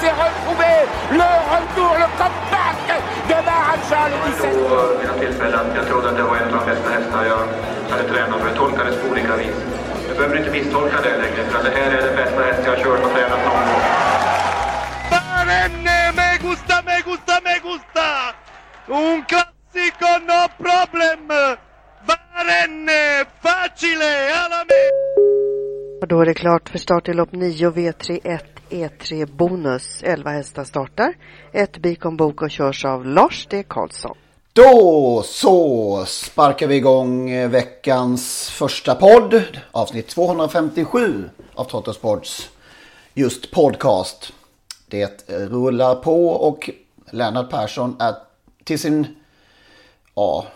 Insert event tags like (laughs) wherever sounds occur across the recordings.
S'est retrouvé. Le retour, le comeback de Maharaja le 17. vid några tillfällen. Jag trodde att det var en av de bästa hästar jag hade tränat för. Jag tolkades på olika vis. Du behöver inte misstolka det längre, för att det här är den bästa häst jag har kört och tränat någon gång. Barenne, me gusta, me gusta, me gusta! Un classico, no problem! Barenne, facile, alla me! Och då är det klart för start i lopp 9 V31 E3 Bonus. 11 hästar startar. Ett Bikon Bok och körs av Lars D. Karlsson. Då så sparkar vi igång eh, veckans första podd. Avsnitt 257 av Trottosports just podcast. Det rullar på och Lennart Persson är till sin ja,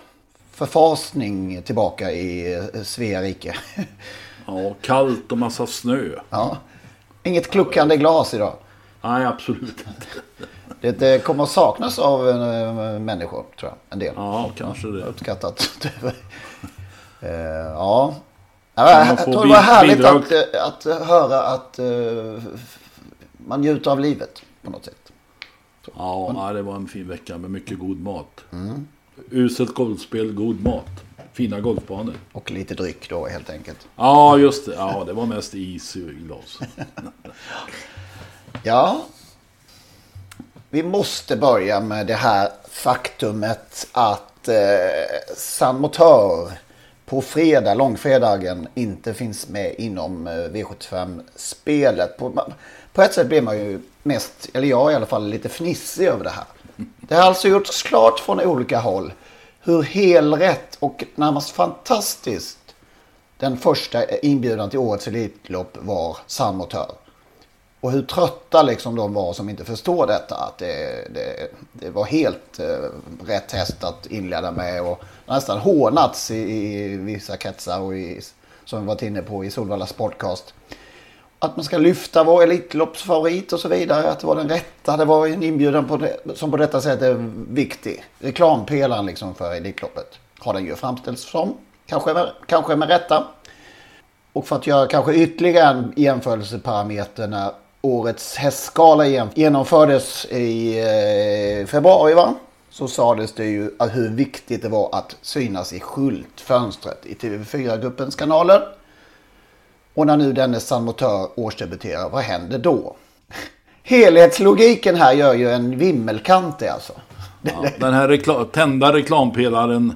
förfasning tillbaka i eh, Svea rike. Ja, kallt och massa snö. Ja. Inget kluckande glas idag. Nej, absolut inte. Det, kommer att saknas av äh, människor, tror jag. En del. Ja, kanske det. Uppskattat. (laughs) Eh, ja. jag tror det var härligt att, eh, att höra att eh, man njuter av livet på något sätt. Ja, det var en fin vecka med mycket god mat. Uselt golfspel, god mat. Fina golfbanor. Och lite dryck då helt enkelt. Ja, just det. Ja, det var mest is i glas. (laughs) Ja. Vi måste börja med det här faktumet att eh, San Motör på fredag, långfredagen, inte finns med inom eh, V75-spelet. På, på ett sätt blir man ju mest, eller jag i alla fall, lite fnissig över det här. Det har alltså gjorts klart från olika håll hur helrätt och närmast fantastiskt den första inbjudan till årets Elitlopp var Sandmotör. Och hur trötta liksom de var som inte förstår detta. Att det, det, det var helt eh, rätt häst att inleda med. Och nästan hånats i, i vissa kretsar. Och i, som vi varit inne på i Solvallas Sportcast. Att man ska lyfta vår Elitloppsfavorit och så vidare. Att det var den rätta. Det var en inbjudan på det, som på detta sätt är viktig. Reklampelaren liksom för Elitloppet. Har den ju framställts som. Kanske med, kanske med rätta. Och för att göra kanske ytterligare en jämförelseparameter när årets hästskala genomfördes i eh, februari va? Så sades det ju hur viktigt det var att synas i skyltfönstret i TV4-gruppens kanaler. Och när nu denne San Motör årsdebuterar, vad händer då? Helhetslogiken här gör ju en vimmelkantig alltså. Ja, den här rekla tända reklampelaren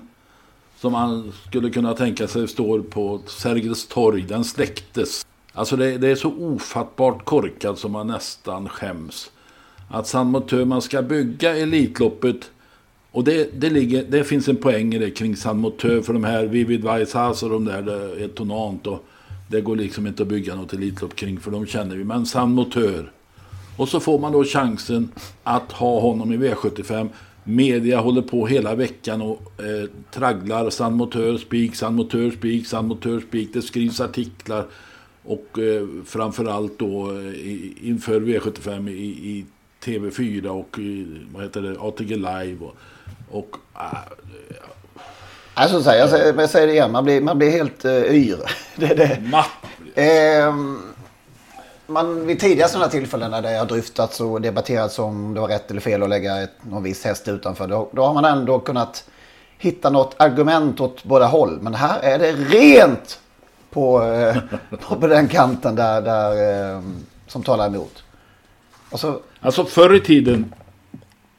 som man skulle kunna tänka sig står på Sergels torg, den släcktes. Alltså det, det är så ofattbart korkat som man nästan skäms. Att San Motör, man ska bygga Elitloppet och det, det, ligger, det finns en poäng i det kring San Motör för de här Vivid Vaisas och de där, det är tonant och det går liksom inte att bygga något Elitlopp kring för de känner vi. Men San Motör. Och så får man då chansen att ha honom i V75. Media håller på hela veckan och eh, tragglar San Motör spik, San Motör spik, San Motör spik. Det skrivs artiklar. Och eh, framförallt då eh, i, inför V75 i, i TV4 och i, vad heter det, ATG Live. Och, och äh, Alltså, så här, jag, säger, jag säger det igen, man blir, man blir helt uh, yr. (laughs) det, det. matt. Ehm, man, vid tidigare sådana tillfällen när det har dryftats och debatterats om det var rätt eller fel att lägga ett, någon viss häst utanför. Då, då har man ändå kunnat hitta något argument åt båda håll. Men här är det rent på, eh, på, (laughs) på den kanten där, där eh, som talar emot. Så, Alltså förr i tiden,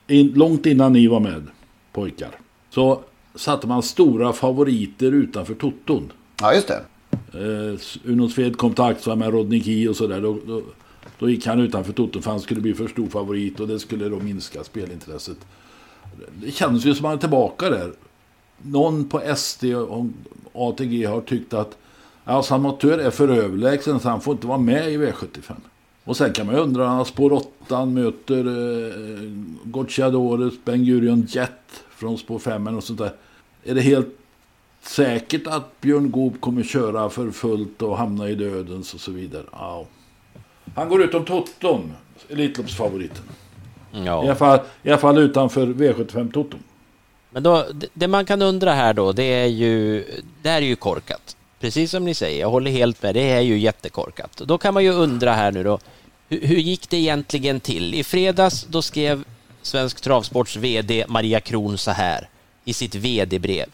in, långt innan ni var med pojkar, så satte man stora favoriter utanför toton. ja, just det. Eh, Uno Sved kom till Axel med Rodney Key och sådär. Då, då, då gick han utanför toton för han skulle bli för stor favorit och det skulle då minska spelintresset. Det känns ju som att man är tillbaka där. Någon på SD och ATG har tyckt att ja, Samotör är för överlägsen så han får inte vara med i V75. Och sen kan man ju undra, spår 8 möter eh, Gocciadores Ben Gurion Jet från spår 5 och sånt där. Är det helt säkert att Björn Goop kommer köra för fullt och hamna i dödens och så vidare? Ja. Han går utom Toton, Elitloppsfavoriten. I, alla Ja. fall, I alla fall utanför V75 Toton. Men då, det- det man kan undra här då, det är ju, det här är ju korkat. Precis som ni säger, jag håller helt med, det är ju jättekorkat. Då kan man ju undra här nu då, hur, hur gick det egentligen till? I fredags då skrev Svensk Travsports VD Maria Kron så här i sitt VD-brev.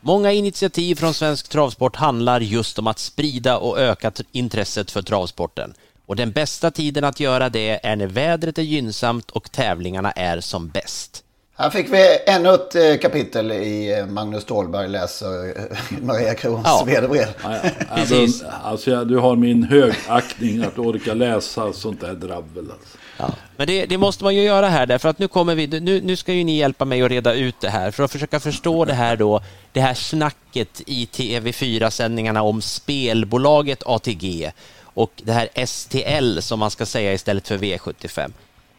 Många initiativ från Svensk Travsport handlar just om att sprida och öka intresset för travsporten. Och den bästa tiden att göra det är när vädret är gynnsamt och tävlingarna är som bäst. Här fick vi ännu ett eh, kapitel i eh, Magnus Ståhlberg läser eh, (laughs) Maria Krons Ja. vd-brev. (laughs) Precis. Alltså, du har min högaktning att orka läsa sånt där drabbel. Alltså. Ja. Men det, det måste man ju göra här därför att nu kommer vi, nu, nu ska ju ni hjälpa mig att reda ut det här för att försöka förstå det här då, det här snacket i TV4-sändningarna om spelbolaget ATG och det här STL som man ska säga istället för V75.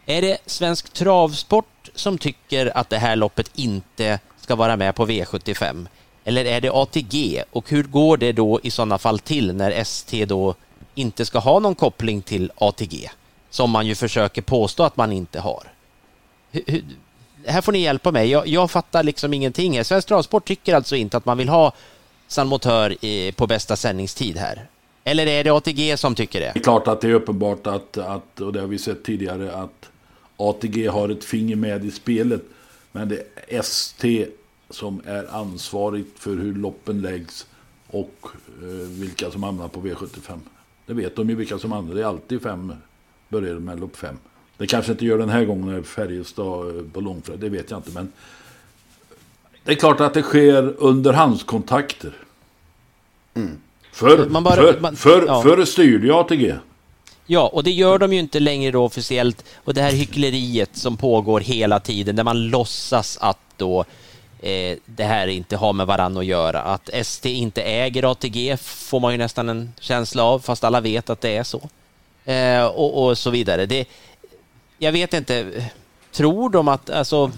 Är det Svensk Travsport som tycker att det här loppet inte ska vara med på V75? Eller är det ATG? Och hur går det då i sådana fall till när ST då inte ska ha någon koppling till ATG? Som man ju försöker påstå att man inte har. Hur, hur, här får ni hjälpa mig. Jag, jag fattar liksom ingenting. här. Svensk Travsport tycker alltså inte att man vill ha San Motör eh, på bästa sändningstid här. Eller är det ATG som tycker det? Det är klart att det är uppenbart att, att, och det har vi sett tidigare, att ATG har ett finger med i spelet. Men det är ST som är ansvarigt för hur loppen läggs och eh, vilka som hamnar på V75. Det vet de ju vilka som hamnar. Det är alltid fem börjar med lopp fem. Det kanske inte gör den här gången när Färjestad eh, på långfärd, det vet jag inte. Men det är klart att det sker underhandskontakter. Förr, Man bara- förr, man- förr, ja. förr styrde ju ATG. Ja, och det gör de ju inte längre då officiellt. Och det här hyckleriet som pågår hela tiden, där man låtsas att då eh, det här inte har med varann att göra. Att ST inte äger ATG får man ju nästan en känsla av, fast alla vet att det är så. Eh, och, och så vidare. Det, jag vet inte, tror de att, alltså,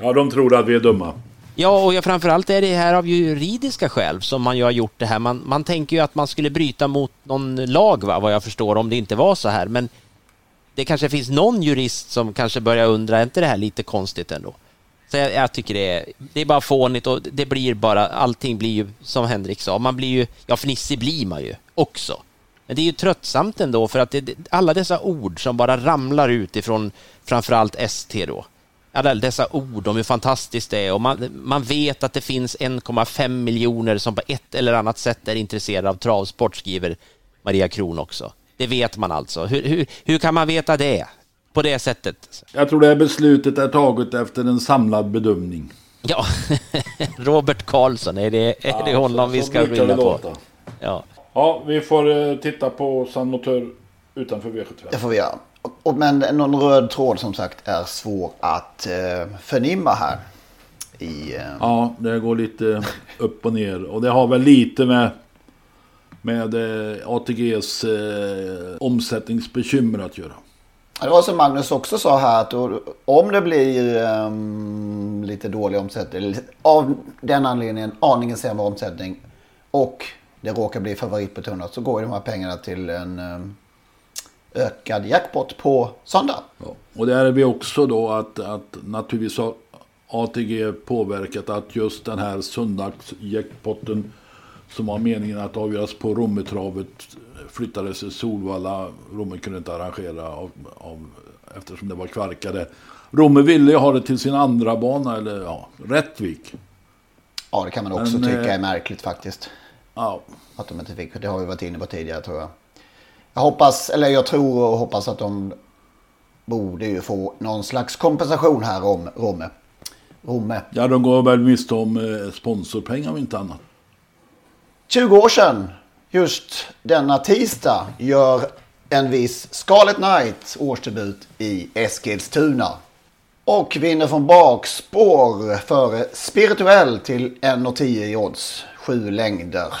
Ja, de tror att vi är dumma. Ja, och jag, framförallt är det här av juridiska skäl som man ju har gjort det här. Man, man tänker ju att man skulle bryta mot någon lag, va, vad jag förstår, om det inte var så här. Men det kanske finns någon jurist som kanske börjar undra, är inte det här lite konstigt ändå? Så jag, jag tycker det är, det är bara fånigt och det blir bara, allting blir ju som Henrik sa, man blir ju, ja fnissig blir man ju också. Men det är ju tröttsamt ändå för att det, alla dessa ord som bara ramlar ut ifrån framförallt ST då. Alla dessa ord om hur fantastiskt det är och man, man vet att det finns 1,5 miljoner som på ett eller annat sätt är intresserade av travsport, skriver Maria Kron också. Det vet man alltså. Hur, hur, hur kan man veta det? På det sättet? Jag tror det här beslutet är taget efter en samlad bedömning. Ja, (laughs) Robert Karlsson, är det, är det honom vi så ska brukar det skylla på? låta. Ja. Ja, vi får eh, titta på San Motör utanför V75. Det får vi göra. Men någon röd tråd som sagt är svår att eh, förnimma här. I, eh, Ja, det går lite upp och ner. Och det har väl lite med, med eh, ATGs eh, omsättningsbekymmer att göra. Det var som Magnus också sa här att om det blir ehm, lite dålig omsättning, av den anledningen aningen sämre omsättning och det råkar bli favoritbetonat så går ju de här pengarna till en ehm, ökad jackpot på söndag. Ja. Och där är vi också då att, att naturligtvis har ATG påverkat att just den här söndagsjackpotten som var meningen att avgöras på Rommetravet flyttades till Solvalla. Romme kunde inte arrangera av, av, eftersom det var kvarkade. Romme ville ju ha det till sin andra bana eller ja, Rättvik. Ja, det kan man också Men, tycka eh, är märkligt faktiskt. Ja. Att de inte fick, det har vi varit inne på tidigare tror jag. Jag hoppas, eller jag tror och hoppas att de borde ju få någon slags kompensation här om Romme. Romme. Ja, de går väl miste om eh, sponsorpengar om inte annat. 20 år sedan, just denna tisdag, gör en viss Scarlet Knight årsdebut i Eskilstuna. Och vinner från bakspår före Spirituell till 1,10 i odds. Sju längder.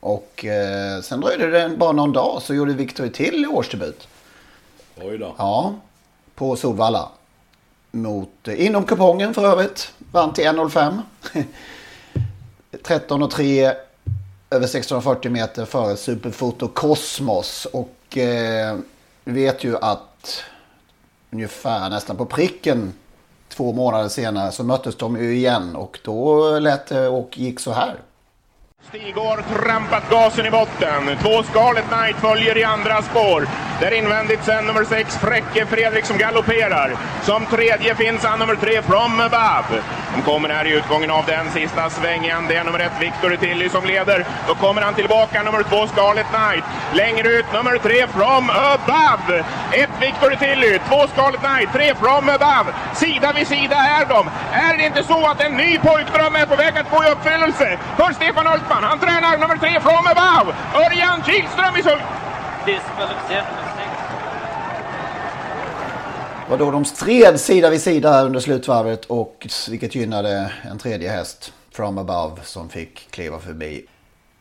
Och eh, sen dröjde det bara någon dag så gjorde Victor till årsdebut. Oj då. Ja, på Solvalla. Mot, eh, inom kupongen för övrigt. Vann till 1.05. 13 (laughs) och 3 över 640 meter före Superfoto Cosmos. Och eh, vi vet ju att ungefär nästan på pricken två månader senare så möttes de ju igen. Och då lät det och gick så här. Stig har trampat gasen i botten. Två Scarlet Knight följer i andra spår. Där invändigt sen nummer sex Fräcke Fredrik som galopperar. Som tredje finns han nummer tre From Above. De kommer här i utgången av den sista svängen. Det är nummer ett Victor Tilly som leder. Då kommer han tillbaka nummer två Scarlet Knight. Längre ut nummer tre From Above. Ett Victor Tilly, två Scarlet Knight, tre From Above. Sida vid sida är de. Är det inte så att en ny pojkdröm är på väg att gå i uppfyllelse för Stefan Stefan. Han tränar nummer tre From Above. Örjan Kihlström i sulk. Och då de stred sida vid sida under slutvarvet och vilket gynnade en tredje häst from above som fick kliva förbi.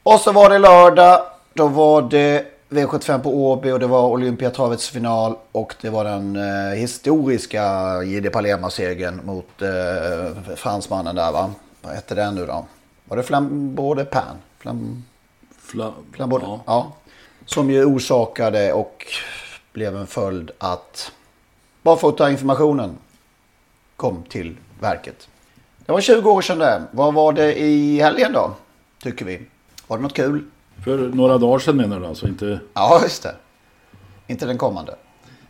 Och så var det lördag. Då var det V75 på Åby och det var Olympiatravets final och det var den eh, historiska Jide Palema-segern mot eh, fransmannen där va? Vad hette den nu då? Var det Flambeau Pan? Flam... Fla... Flambeau... Ja. ja. Som ju orsakade och blev en följd att Barfotainformationen kom till verket. Det var 20 år sedan det. Vad var det i helgen då? Tycker vi. Var det något kul? För några dagar sedan menar du alltså? Inte... Ja, just det. Inte den kommande.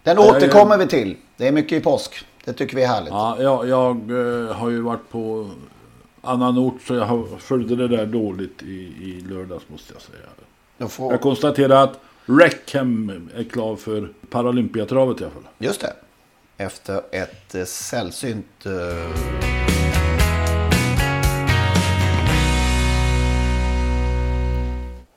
Den Nej, återkommer jag... vi till. Det är mycket i påsk. Det tycker vi är härligt. Ja, jag, jag eh, har ju varit på annan ort så jag följde det där dåligt i, i lördags måste jag säga. Får... Jag konstaterar att Reckham är klar för Paralympiatravet i alla fall. Just det efter ett eh, sällsynt... Eh,